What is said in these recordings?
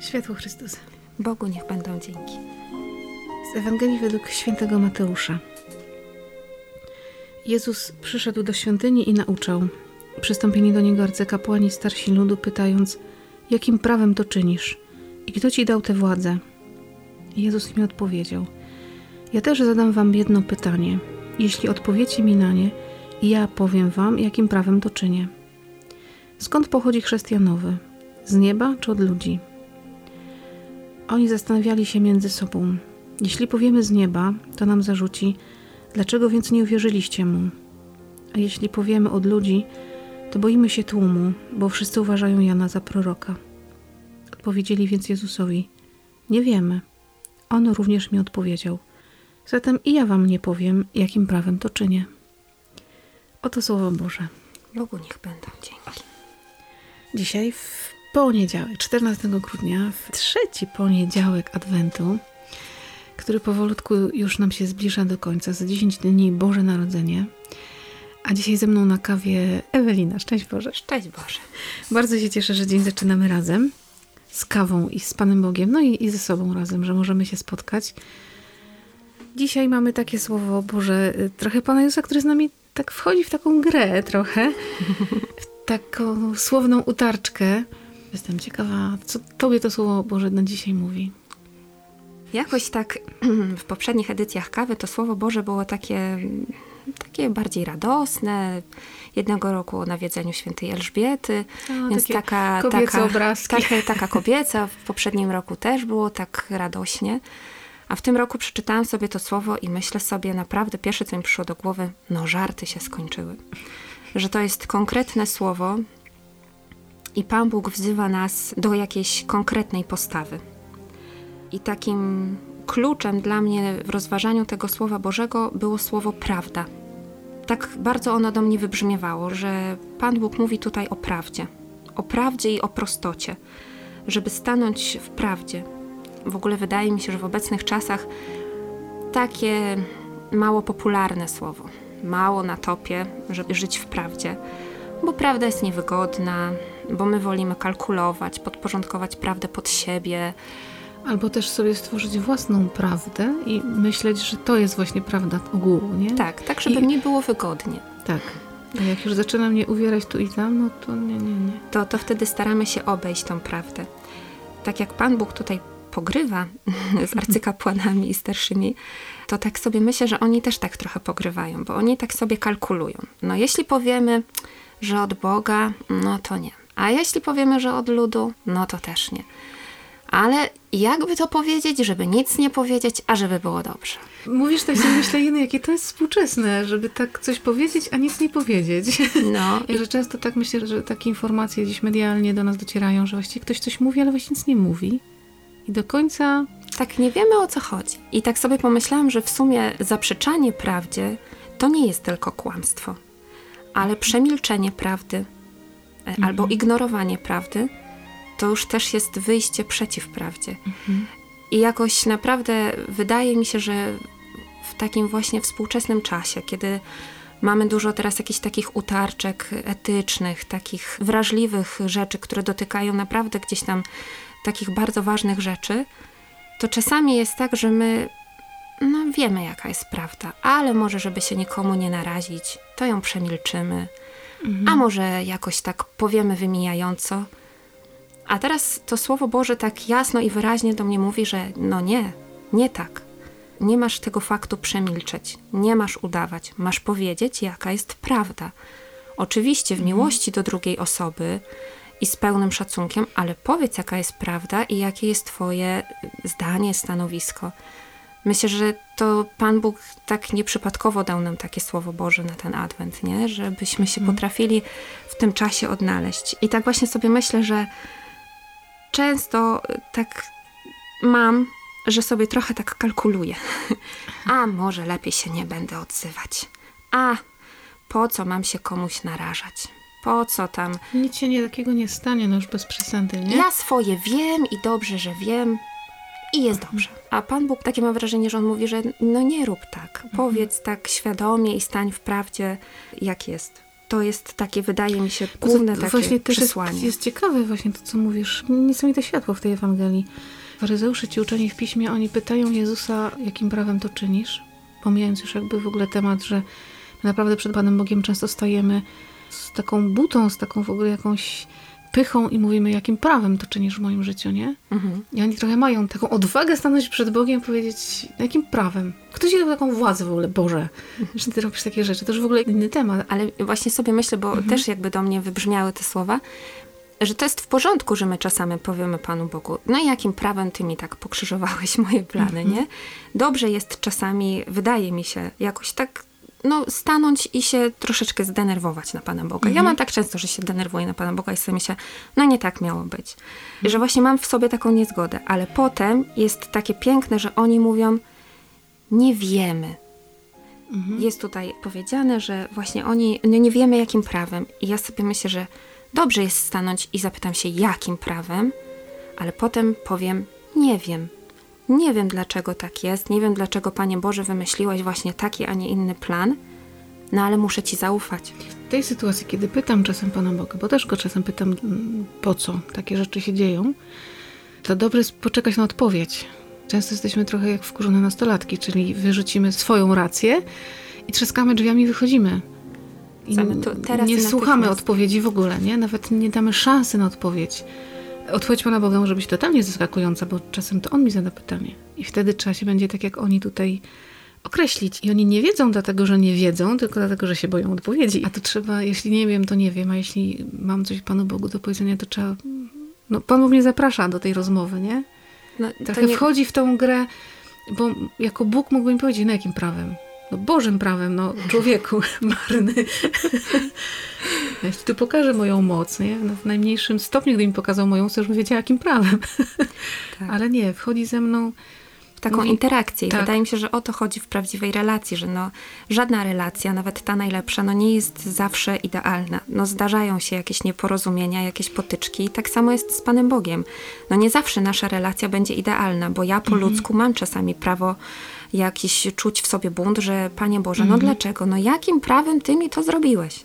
Światło Chrystusa. Bogu niech będą dzięki. Z Ewangelii według świętego Mateusza. Jezus przyszedł do świątyni i nauczał. Przystąpili do niego arcykapłani starsi ludu, pytając, jakim prawem to czynisz kto ci dał tę władzę? Jezus im odpowiedział, ja też zadam wam jedno pytanie. Jeśli odpowiecie mi na nie, ja powiem wam, jakim prawem to czynię. Skąd pochodzi chrześcijanowy? Z nieba czy od ludzi? Oni zastanawiali się między sobą. Jeśli powiemy z nieba, to nam zarzuci, dlaczego więc nie uwierzyliście mu? A jeśli powiemy od ludzi, to boimy się tłumu, bo wszyscy uważają Jana za proroka. Odpowiedzieli więc Jezusowi: Nie wiemy. On również mi odpowiedział: Zatem i ja wam nie powiem, jakim prawem to czynię. Oto słowo Boże. Bogu niech będą dzięki. Dzisiaj w poniedziałek, 14 grudnia, w trzeci poniedziałek Adwentu, który powolutku już nam się zbliża do końca, za 10 dni Boże Narodzenie. A dzisiaj ze mną na kawie Ewelina. Szczęść Boże. Szczęść Boże. Bardzo się cieszę, że dzień zaczynamy razem z kawą i z Panem Bogiem, no i, i ze sobą razem, że możemy się spotkać. Dzisiaj mamy takie słowo Boże, trochę Pana Jezusa, który z nami tak wchodzi w taką grę trochę, w taką słowną utarczkę. Jestem ciekawa, co Tobie to słowo Boże na dzisiaj mówi. Jakoś tak w poprzednich edycjach kawy to słowo Boże było takie, takie bardziej radosne. Jednego roku o nawiedzeniu świętej Elżbiety, więc taka, taka, obrazki. taka, taka kobieca. W poprzednim roku też było tak radośnie. A w tym roku przeczytałam sobie to słowo i myślę sobie naprawdę, pierwsze co mi przyszło do głowy, no żarty się skończyły. Że to jest konkretne słowo i Pan Bóg wzywa nas do jakiejś konkretnej postawy. I takim kluczem dla mnie w rozważaniu tego Słowa Bożego było słowo prawda. Tak bardzo ono do mnie wybrzmiewało, że Pan Bóg mówi tutaj o prawdzie. O prawdzie i o prostocie. Żeby stanąć w prawdzie. W ogóle wydaje mi się, że w obecnych czasach takie mało popularne słowo. Mało na topie, żeby żyć w prawdzie. Bo prawda jest niewygodna, bo my wolimy kalkulować, podporządkować prawdę pod siebie, Albo też sobie stworzyć własną prawdę i myśleć, że to jest właśnie prawda ogółu, nie? Tak, tak, żeby I- mi było wygodnie. Tak. A jak już zaczyna mnie uwierać tu i tam, no to nie, nie, nie. To, to wtedy staramy się obejść tą prawdę. Tak jak Pan Bóg tutaj pogrywa z arcykapłanami i starszymi, to tak sobie myślę, że oni też tak trochę pogrywają, bo oni tak sobie kalkulują. No jeśli powiemy, że od Boga, no to nie. A jeśli powiemy, że od ludu, no to też nie. Ale jakby to powiedzieć, żeby nic nie powiedzieć, a żeby było dobrze. Mówisz tak sobie myślę, Jeny, jakie to jest współczesne, żeby tak coś powiedzieć, a nic nie powiedzieć. No Ja, że często tak myślę, że takie informacje gdzieś medialnie do nas docierają, że właściwie ktoś coś mówi, ale właśnie nic nie mówi. I do końca tak nie wiemy o co chodzi. I tak sobie pomyślałam, że w sumie zaprzeczanie prawdzie to nie jest tylko kłamstwo, ale przemilczenie prawdy e, albo ignorowanie prawdy to już też jest wyjście przeciw prawdzie. I jakoś naprawdę wydaje mi się, że w takim właśnie współczesnym czasie, kiedy mamy dużo teraz jakichś takich utarczek etycznych, takich wrażliwych rzeczy, które dotykają naprawdę gdzieś tam takich bardzo ważnych rzeczy, to czasami jest tak, że my no, wiemy, jaka jest prawda, ale może, żeby się nikomu nie narazić, to ją przemilczymy, a może jakoś tak powiemy wymijająco. A teraz to Słowo Boże tak jasno i wyraźnie do mnie mówi, że no nie, nie tak. Nie masz tego faktu przemilczeć, nie masz udawać, masz powiedzieć, jaka jest prawda. Oczywiście w miłości do drugiej osoby i z pełnym szacunkiem, ale powiedz, jaka jest prawda i jakie jest Twoje zdanie, stanowisko. Myślę, że to Pan Bóg tak nieprzypadkowo dał nam takie Słowo Boże na ten Adwent, nie? Żebyśmy się potrafili w tym czasie odnaleźć. I tak właśnie sobie myślę, że często y, tak mam, że sobie trochę tak kalkuluję. A może lepiej się nie będę odzywać. A po co mam się komuś narażać? po co tam? Nic się nie, takiego nie stanie, no już bez przesady, nie? Ja swoje wiem i dobrze, że wiem i jest dobrze. A Pan Bóg takie ma wrażenie, że On mówi, że no nie rób tak. Powiedz tak świadomie i stań w prawdzie, jak jest. To jest takie, wydaje mi się, główne To takie właśnie jest, przesłanie. jest ciekawe właśnie to, co mówisz. Niesamowite światło w tej Ewangelii. Faryzeusze, ci uczeni w piśmie, oni pytają Jezusa, jakim prawem to czynisz? Pomijając już jakby w ogóle temat, że naprawdę przed Panem Bogiem często stajemy z taką butą, z taką w ogóle jakąś pychą i mówimy, jakim prawem to czynisz w moim życiu, nie? Mhm. I oni trochę mają taką odwagę stanąć przed Bogiem i powiedzieć, jakim prawem? Kto ci dał taką władzę w ogóle, Boże, że ty robisz takie rzeczy? To już w ogóle inny temat. Ale właśnie sobie myślę, bo Mhm. też jakby do mnie wybrzmiały te słowa, że to jest w porządku, że my czasami powiemy Panu Bogu, no i jakim prawem Ty mi tak pokrzyżowałeś moje plany, Mhm. nie? Dobrze jest czasami, wydaje mi się, jakoś tak no, stanąć i się troszeczkę zdenerwować na Pana Boga. Mhm. Ja mam tak często, że się denerwuję na Pana Boga i sobie myślę, no nie tak miało być. Mhm. że właśnie mam w sobie taką niezgodę, ale potem jest takie piękne, że oni mówią, nie wiemy, Mhm. jest tutaj powiedziane, że właśnie oni no nie wiemy jakim prawem. I ja sobie myślę, że dobrze jest stanąć i zapytam się jakim prawem, ale potem powiem nie wiem. Nie wiem dlaczego tak jest, nie wiem dlaczego Panie Boże wymyśliłeś właśnie taki, a nie inny plan, no ale muszę Ci zaufać. W tej sytuacji, kiedy pytam czasem Pana Boga, bo też go czasem pytam, mm, po co takie rzeczy się dzieją, to dobrze jest poczekać na odpowiedź. Często jesteśmy trochę jak wkurzone nastolatki, czyli wyrzucimy swoją rację i trzaskamy drzwiami i wychodzimy. I nie słuchamy odpowiedzi w ogóle, nie? Nawet nie damy szansy na odpowiedź. Odpowiedź Pana Boga może być totalnie zaskakująca, bo czasem to On mi zada pytanie. I wtedy trzeba się będzie tak jak oni tutaj określić. I oni nie wiedzą dlatego, że nie wiedzą, tylko dlatego, że się boją odpowiedzi. A to trzeba, jeśli nie wiem, to nie wiem, a jeśli mam coś Panu Bogu do powiedzenia, to trzeba... No, Pan Bóg mnie zaprasza do tej rozmowy, nie? No, Trochę nie, wchodzi w tą grę, bo jako Bóg mógłby mi powiedzieć, no jakim prawem? No Bożym prawem, no człowieku marny. Ci tu pokażę moją moc, nie? No, w najmniejszym stopniu, gdy mi pokazał moją, to już bym wiedziała, jakim prawem. Tak. Ale nie, wchodzi ze mną... w taką mówi- interakcję. I tak. wydaje mi się, że o to chodzi w prawdziwej relacji, że no, żadna relacja, nawet ta najlepsza, no nie jest zawsze idealna. No zdarzają się jakieś nieporozumienia, jakieś potyczki i tak samo jest z Panem Bogiem. No nie zawsze nasza relacja będzie idealna, bo ja po Mhm. ludzku mam czasami prawo jakiś czuć w sobie bunt, że Panie Boże, Mhm. no dlaczego? No jakim prawem Ty mi to zrobiłeś?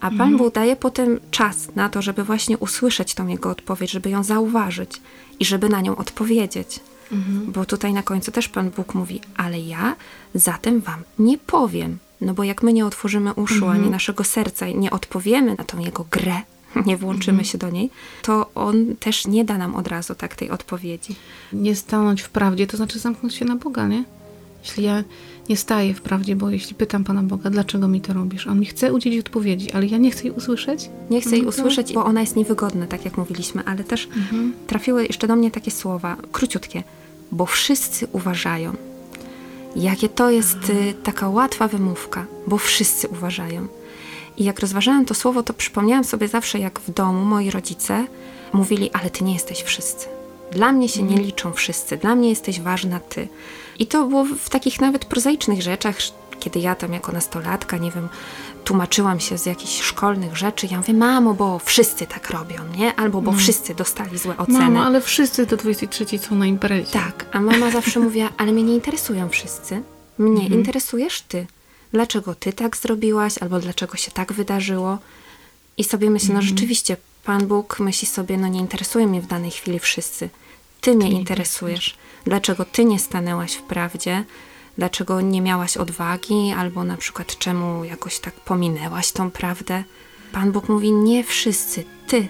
A Pan Mhm. Bóg daje potem czas na to, żeby właśnie usłyszeć tą Jego odpowiedź, żeby ją zauważyć i żeby na nią odpowiedzieć. Mhm. Bo tutaj na końcu też Pan Bóg mówi, ale ja zatem wam nie powiem. No bo jak my nie otworzymy uszu, Mhm. ani naszego serca i nie odpowiemy na tą jego grę, nie włączymy Mhm. się do niej, to on też nie da nam od razu tak tej odpowiedzi. Nie stanąć w prawdzie, to znaczy zamknąć się na Boga, nie? Jeśli ja nie staję w prawdzie, bo jeśli pytam Pana Boga, dlaczego mi to robisz? On mi chce udzielić odpowiedzi, ale ja nie chcę jej usłyszeć. Nie chcę jej to- usłyszeć, bo ona jest niewygodna, tak jak mówiliśmy, ale też Mhm. trafiły jeszcze do mnie takie słowa, króciutkie, bo wszyscy uważają. Jakie to jest y, taka łatwa wymówka, bo wszyscy uważają. I jak rozważałam to słowo, to przypomniałam sobie zawsze, jak w domu moi rodzice mówili, ale ty nie jesteś wszyscy. Dla mnie się nie liczą wszyscy, dla mnie jesteś ważna ty. I to było w takich nawet prozaicznych rzeczach, kiedy ja tam jako nastolatka, nie wiem, tłumaczyłam się z jakichś szkolnych rzeczy, ja mówię, mamo, bo wszyscy tak robią, nie? Albo bo wszyscy dostali złe oceny. Mamo, ale wszyscy do 23 są na imprezie. Tak, a mama zawsze mówiła, ale mnie nie interesują wszyscy. Mnie Mhm. interesujesz ty. Dlaczego ty tak zrobiłaś, albo dlaczego się tak wydarzyło? I sobie myślę, Mhm. no rzeczywiście, Pan Bóg myśli sobie, no nie interesują mnie w danej chwili wszyscy. Ty mnie interesujesz. Dlaczego ty nie stanęłaś w prawdzie? Dlaczego nie miałaś odwagi, albo na przykład czemu jakoś tak pominęłaś tą prawdę? Pan Bóg mówi, nie wszyscy, ty.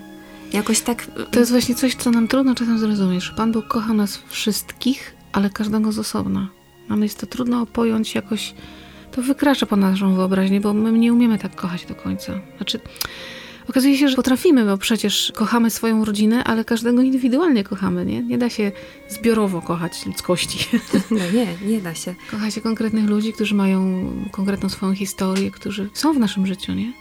Jakoś tak To jest właśnie coś, co nam trudno czasem zrozumieć. że Pan Bóg kocha nas wszystkich, ale każdego z osobna. Nam jest to trudno pojąć jakoś. To wykracza ponad naszą wyobraźnię, bo my nie umiemy tak kochać do końca. Znaczy, okazuje się, że potrafimy, bo przecież kochamy swoją rodzinę, ale każdego indywidualnie kochamy, nie? Nie da się zbiorowo kochać ludzkości. No nie, nie da się. Kocha się konkretnych ludzi, którzy mają konkretną swoją historię, którzy są w naszym życiu, nie?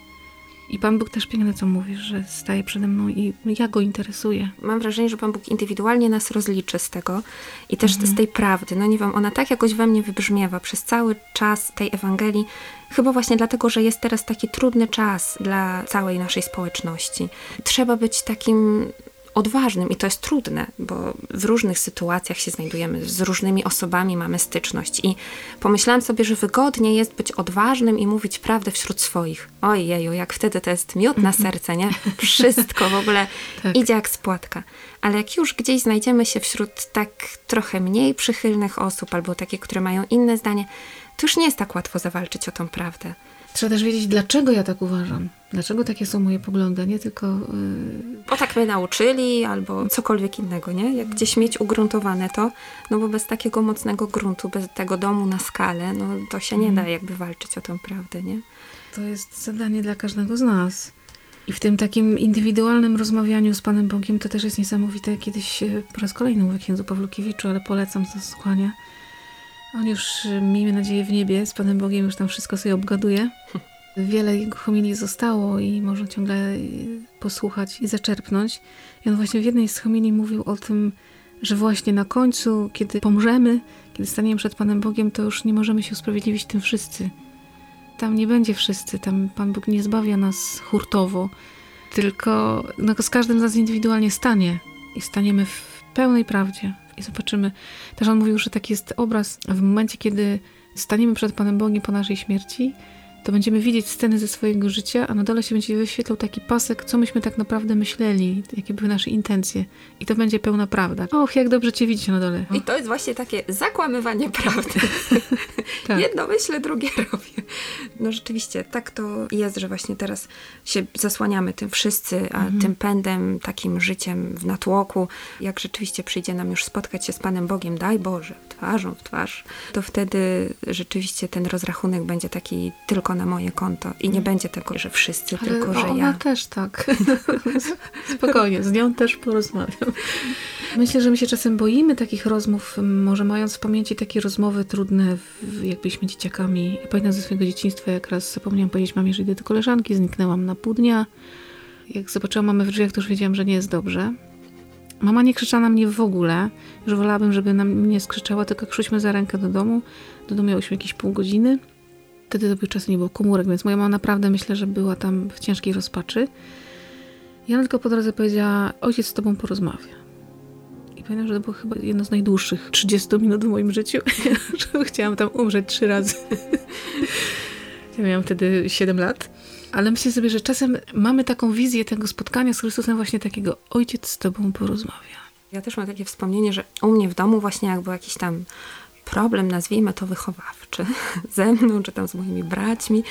I Pan Bóg też piękne co mówisz, że staje przede mną i ja go interesuję. Mam wrażenie, że Pan Bóg indywidualnie nas rozliczy z tego i też Mhm. z tej prawdy. No nie wiem, ona tak jakoś we mnie wybrzmiewa przez cały czas tej Ewangelii. Chyba właśnie dlatego, że jest teraz taki trudny czas dla całej naszej społeczności. Trzeba być takim odważnym i to jest trudne, bo w różnych sytuacjach się znajdujemy, z różnymi osobami mamy styczność i pomyślałam sobie, że wygodnie jest być odważnym i mówić prawdę wśród swoich. Ojeju, jak wtedy to jest miód na serce, nie? Wszystko w ogóle Tak. idzie jak z płatka. Ale jak już gdzieś znajdziemy się wśród tak trochę mniej przychylnych osób albo takie, które mają inne zdanie, to już nie jest tak łatwo zawalczyć o tą prawdę. Trzeba też wiedzieć, dlaczego ja tak uważam. Dlaczego takie są moje poglądy, nie tylko... Yy, Bo tak mnie nauczyli, albo cokolwiek innego, nie? Jak gdzieś mieć ugruntowane to, no bo bez takiego mocnego gruntu, bez tego domu na skalę, no to się nie da jakby walczyć o tą prawdę, nie? To jest zadanie dla każdego z nas. I w tym takim indywidualnym rozmawianiu z Panem Bogiem to też jest niesamowite. Kiedyś po raz kolejny mówię księdzu Pawlukiewiczu, ale polecam do słuchania. On już, e, miejmy nadzieję, w niebie z Panem Bogiem już tam wszystko sobie obgaduje. Wiele jego homilii zostało i można ciągle e, posłuchać i zaczerpnąć. I on właśnie w jednej z homilii mówił o tym, że właśnie na końcu, kiedy pomrzemy, kiedy staniemy przed Panem Bogiem, to już nie możemy się usprawiedliwić tym wszyscy. Tam nie będzie wszyscy, tam Pan Bóg nie zbawia nas hurtowo, tylko no, z każdym z nas indywidualnie stanie i staniemy w pełnej prawdzie i zobaczymy. Też on mówił, że taki jest obraz w momencie, kiedy staniemy przed Panem Bogiem po naszej śmierci, to będziemy widzieć sceny ze swojego życia, a na dole się będzie wyświetlał taki pasek, co myśmy tak naprawdę myśleli, jakie były nasze intencje. I to będzie pełna prawda. Och, jak dobrze Cię widzieć na dole. I to jest właśnie takie zakłamywanie prawdy. tak. Jedno myślę, drugie robię. No rzeczywiście, tak to jest, że właśnie teraz się zasłaniamy tym wszyscy, a tym pędem, takim życiem w natłoku. Jak rzeczywiście przyjdzie nam już spotkać się z Panem Bogiem, daj Boże, twarzą w twarz, to wtedy rzeczywiście ten rozrachunek będzie taki tylko na moje konto. I nie będzie tego, że wszyscy, Ale tylko że ona ja. też tak. Spokojnie, z nią też porozmawiam. Myślę, że my się czasem boimy takich rozmów, może mając w pamięci takie rozmowy trudne, jak byliśmy dzieciakami. Ja pamiętam ze swojego dzieciństwa, jak raz zapomniałam powiedzieć mamie, że idę do koleżanki, zniknęłam na pół dnia. Jak zobaczyłam mamę w drzwiach, to już wiedziałam, że nie jest dobrze. Mama nie krzyczała na mnie w ogóle. Już wolałabym, żeby na mnie skrzyczała, tylko jak szłyśmy za rękę do domu. Do domu miałyśmy jakieś pół godziny. Wtedy były czasy nie było komórek, więc moja mama naprawdę myślę, że była tam w ciężkiej rozpaczy. Ona tylko po drodze powiedziała, ojciec z tobą porozmawia. I pamiętam, że to było chyba jedno z najdłuższych 30 minut w moim życiu, chciałam tam umrzeć trzy razy. ja miałam wtedy 7 lat. Ale myślę sobie, że czasem mamy taką wizję tego spotkania z Chrystusem właśnie takiego, ojciec z tobą porozmawia. Ja też mam takie wspomnienie, że u mnie w domu właśnie jak był jakiś tam problem, nazwijmy to wychowawczy, ze mną, czy tam z moimi braćmi,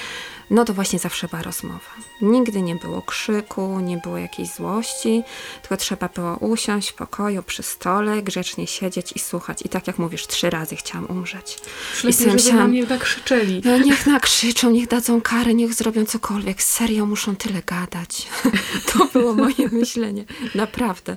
no to właśnie zawsze była rozmowa. Nigdy nie było krzyku, nie było jakiejś złości, tylko trzeba było usiąść w pokoju przy stole, grzecznie siedzieć i słuchać. I tak jak mówisz, trzy razy chciałam umrzeć. Lepiej, sobie żeby na myślałam, mnie tak krzyczeli. no niech nakrzyczą, niech dadzą karę, niech zrobią cokolwiek. Serio, muszą tyle gadać. To było moje myślenie. Naprawdę.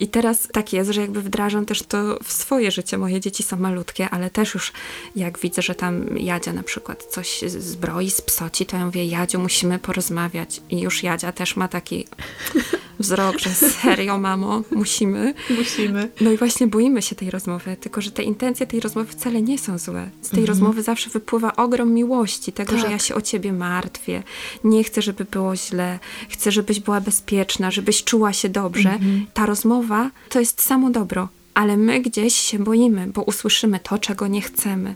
I teraz tak jest, że jakby wdrażam też to w swoje życie. Moje dzieci są malutkie, ale też już jak widzę, że tam Jadzia na przykład coś zbroi, spsoci, to ja mówię, Jadziu, musimy porozmawiać. I już Jadzia też ma taki wzrok, że serio, mamo, musimy. Musimy. No i właśnie boimy się tej rozmowy, tylko że te intencje tej rozmowy wcale nie są złe. Z tej rozmowy zawsze wypływa ogrom miłości, tego, że Tak. ja się o ciebie martwię. Nie chcę, żeby było źle. Chcę, żebyś była bezpieczna, żebyś czuła się dobrze. Ta rozmowa to jest samo dobro. Ale my gdzieś się boimy, bo usłyszymy to, czego nie chcemy.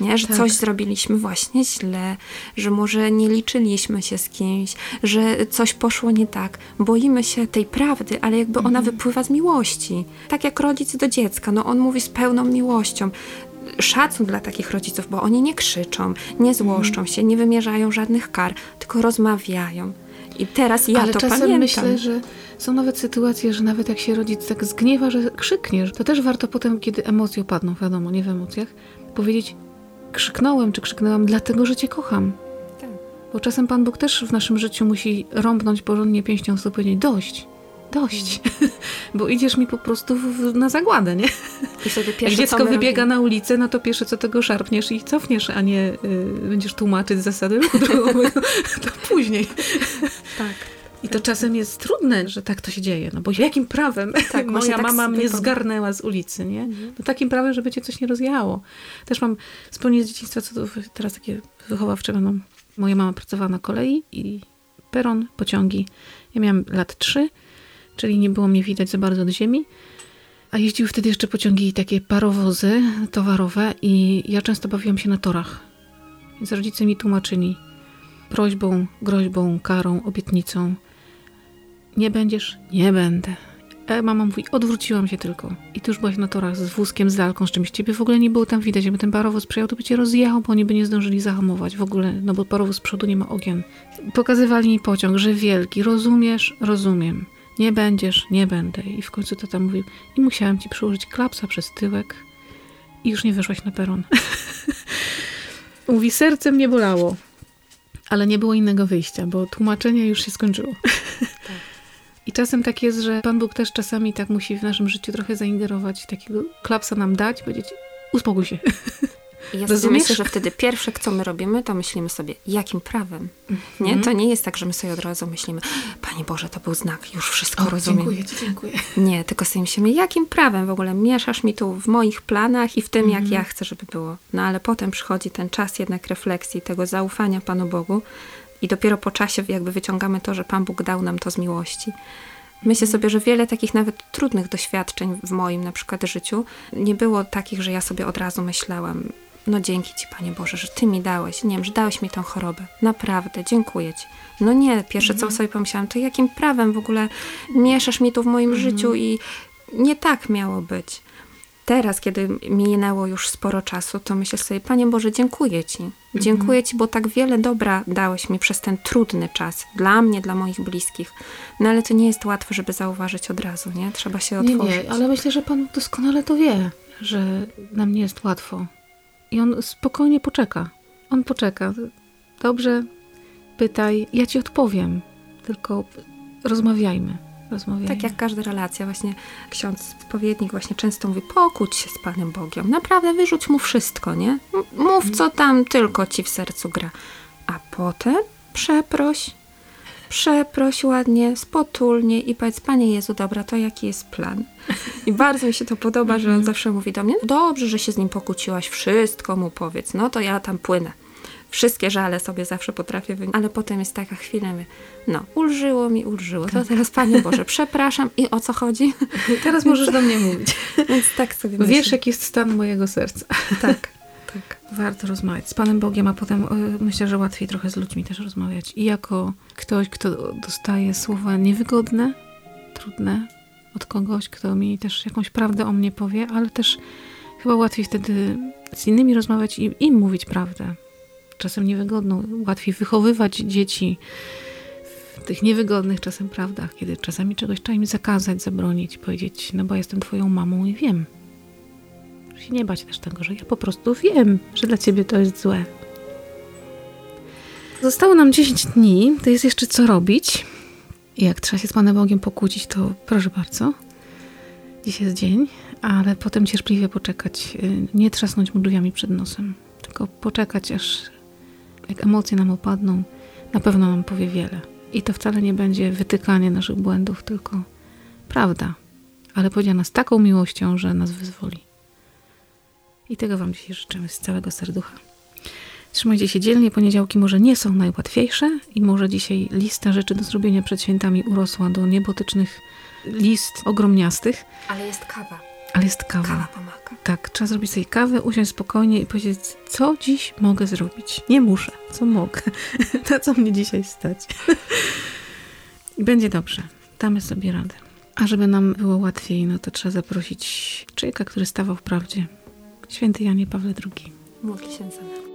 Nie? Że Tak. coś zrobiliśmy właśnie źle, że może nie liczyliśmy się z kimś, że coś poszło nie tak. Boimy się tej prawdy, ale jakby ona wypływa z miłości. Tak jak rodzic do dziecka, no on mówi z pełną miłością. Szacun dla takich rodziców, bo oni nie krzyczą, nie złoszczą się, nie wymierzają żadnych kar, tylko rozmawiają. I teraz ja Ale to czasem pamiętam. myślę, że są nawet sytuacje, że nawet jak się rodzic tak zgniewa, że krzykniesz, to też warto potem, kiedy emocje opadną, wiadomo, nie w emocjach, powiedzieć krzyknąłem czy krzyknęłam dlatego, że cię kocham. Tak. Bo czasem Pan Bóg też w naszym życiu musi rąbnąć porządnie pięścią, sobie powiedzieć dość. dość, bo idziesz mi po prostu w, na zagładę, nie? Jak dziecko wybiega robimy- na ulicę, no to pierwsze co tego szarpniesz i cofniesz, a nie y, będziesz tłumaczyć zasady ruchu drogowego. to później. Tak. I to czasem jest trudne, że tak to się dzieje, no bo jakim prawem Tak, moja tak mama mnie zgarnęła z ulicy, nie? Mhm. No takim prawem, żeby cię coś nie rozjechało. Też mam wspomnienie z dzieciństwa, co teraz takie wychowawcze będą. Moja mama pracowała na kolei i peron, pociągi. Ja miałam lat trzy, czyli nie było mnie widać za bardzo od ziemi. A jeździły wtedy jeszcze pociągi takie parowozy towarowe i ja często bawiłam się na torach. Więc rodzice mi tłumaczyli prośbą, groźbą, karą, obietnicą. Nie będziesz? Nie będę. A mama mówi, odwróciłam się tylko. I ty już byłaś na torach z wózkiem, z lalką, z czymś. Ciebie w ogóle nie było tam widać. Jakby ten parowóz przyjechał, to by cię rozjechał, bo oni by nie zdążyli zahamować w ogóle, no bo parowóz z przodu nie ma ogien. Pokazywali mi pociąg, że wielki. Rozumiesz? Rozumiem. Nie będziesz? Nie będę. I w końcu tata mówił, i musiałem ci przyłożyć klapsa przez tyłek i już nie wyszłaś na peron. mówi, serce mnie bolało. Ale nie było innego wyjścia, bo tłumaczenie już się skończyło. I czasem tak jest, że Pan Bóg też czasami tak musi w naszym życiu trochę zaingerować, takiego klapsa nam dać, powiedzieć, uspokój się. Ja Rozumiesz? myślę, że wtedy pierwsze, co my robimy, to myślimy sobie, jakim prawem? Nie? Mhm. To nie jest tak, że my sobie od razu myślimy, Panie Boże, to był znak, już wszystko rozumiem. dziękuję Ci, dziękuję. Nie, tylko sobie myślimy, jakim prawem w ogóle mieszasz mi tu w moich planach i w tym, Mhm. jak ja chcę, żeby było. No ale potem przychodzi ten czas jednak refleksji, tego zaufania Panu Bogu i dopiero po czasie jakby wyciągamy to, że Pan Bóg dał nam to z miłości. Myślę sobie, że wiele takich nawet trudnych doświadczeń w moim na przykład życiu nie było takich, że ja sobie od razu myślałam, no dzięki Ci Panie Boże, że Ty mi dałeś, nie wiem, że dałeś mi tę chorobę. Naprawdę, dziękuję Ci. No nie, pierwsze Mhm. co sobie pomyślałam, to jakim prawem w ogóle mieszasz mi tu w moim Mhm. życiu i nie tak miało być. Teraz, kiedy minęło już sporo czasu, to myślę sobie, Panie Boże, dziękuję Ci. Mhm. Dziękuję Ci, bo tak wiele dobra dałeś mi przez ten trudny czas. Dla mnie, dla moich bliskich. No ale to nie jest łatwe, żeby zauważyć od razu, nie? Trzeba się Nie, otworzyć. nie, ale myślę, że Pan doskonale to wie, że nam nie jest łatwo. I On spokojnie poczeka. On poczeka. Dobrze, pytaj, ja Ci odpowiem. Tylko rozmawiajmy. Tak jak każda relacja, właśnie ksiądz spowiednik właśnie często mówi, pokłóć się z Panem Bogiem. Naprawdę wyrzuć mu wszystko, nie? Mów, co tam tylko ci w sercu gra. A potem przeproś, przeproś ładnie, spotulnie i powiedz, Panie Jezu, dobra, to jaki jest plan? I bardzo mi się to podoba, że on zawsze mówi do mnie, dobrze, że się z nim pokłóciłaś, wszystko mu powiedz, no to ja tam płynę. Wszystkie żale sobie zawsze potrafię wynieść. Ale potem jest taka chwila, mówię, no, ulżyło mi, ulżyło. To teraz, Panie Boże, przepraszam. I o co chodzi? Teraz możesz do mnie mówić. Więc tak sobie myślę. Wiesz, jaki jest stan mojego serca. Tak, tak. Warto rozmawiać z Panem Bogiem, a potem y, myślę, że łatwiej trochę z ludźmi też rozmawiać. I jako ktoś, kto dostaje słowa niewygodne, trudne od kogoś, kto mi też jakąś prawdę o mnie powie, ale też chyba łatwiej wtedy z innymi rozmawiać i im mówić prawdę. Czasem niewygodną. Łatwiej wychowywać dzieci w tych niewygodnych czasem prawdach, kiedy czasami czegoś trzeba im zakazać, zabronić, powiedzieć, no bo jestem twoją mamą i wiem, się nie bać też tego, że ja po prostu wiem, że dla ciebie to jest złe. Zostało nam 10 dni, to jest jeszcze co robić. Jak trzeba się z Panem Bogiem pokłócić, to proszę bardzo. Dziś jest dzień, ale potem cierpliwie poczekać. y, Nie trzasnąć mu drzwiami przed nosem, tylko poczekać, aż jak emocje nam opadną, na pewno nam powie wiele. I to wcale nie będzie wytykanie naszych błędów, tylko prawda. Ale powiedziana z taką miłością, że nas wyzwoli. I tego Wam dzisiaj życzymy z całego serducha. Trzymajcie się dzielnie, poniedziałki może nie są najłatwiejsze i może dzisiaj lista rzeczy do zrobienia przed świętami urosła do niebotycznych list ogromniastych, Ale jest kawa. Ale jest kawa. Kawa pomaga. Tak, trzeba zrobić sobie kawę, usiąść spokojnie i powiedzieć, co dziś mogę zrobić. Nie muszę, co mogę. Na co mnie dzisiaj stać. I będzie dobrze. Damy sobie radę. A żeby nam było łatwiej, no to trzeba zaprosić człowieka, który stawał w prawdzie. Święty Janie Pawle II. Módl się za nami.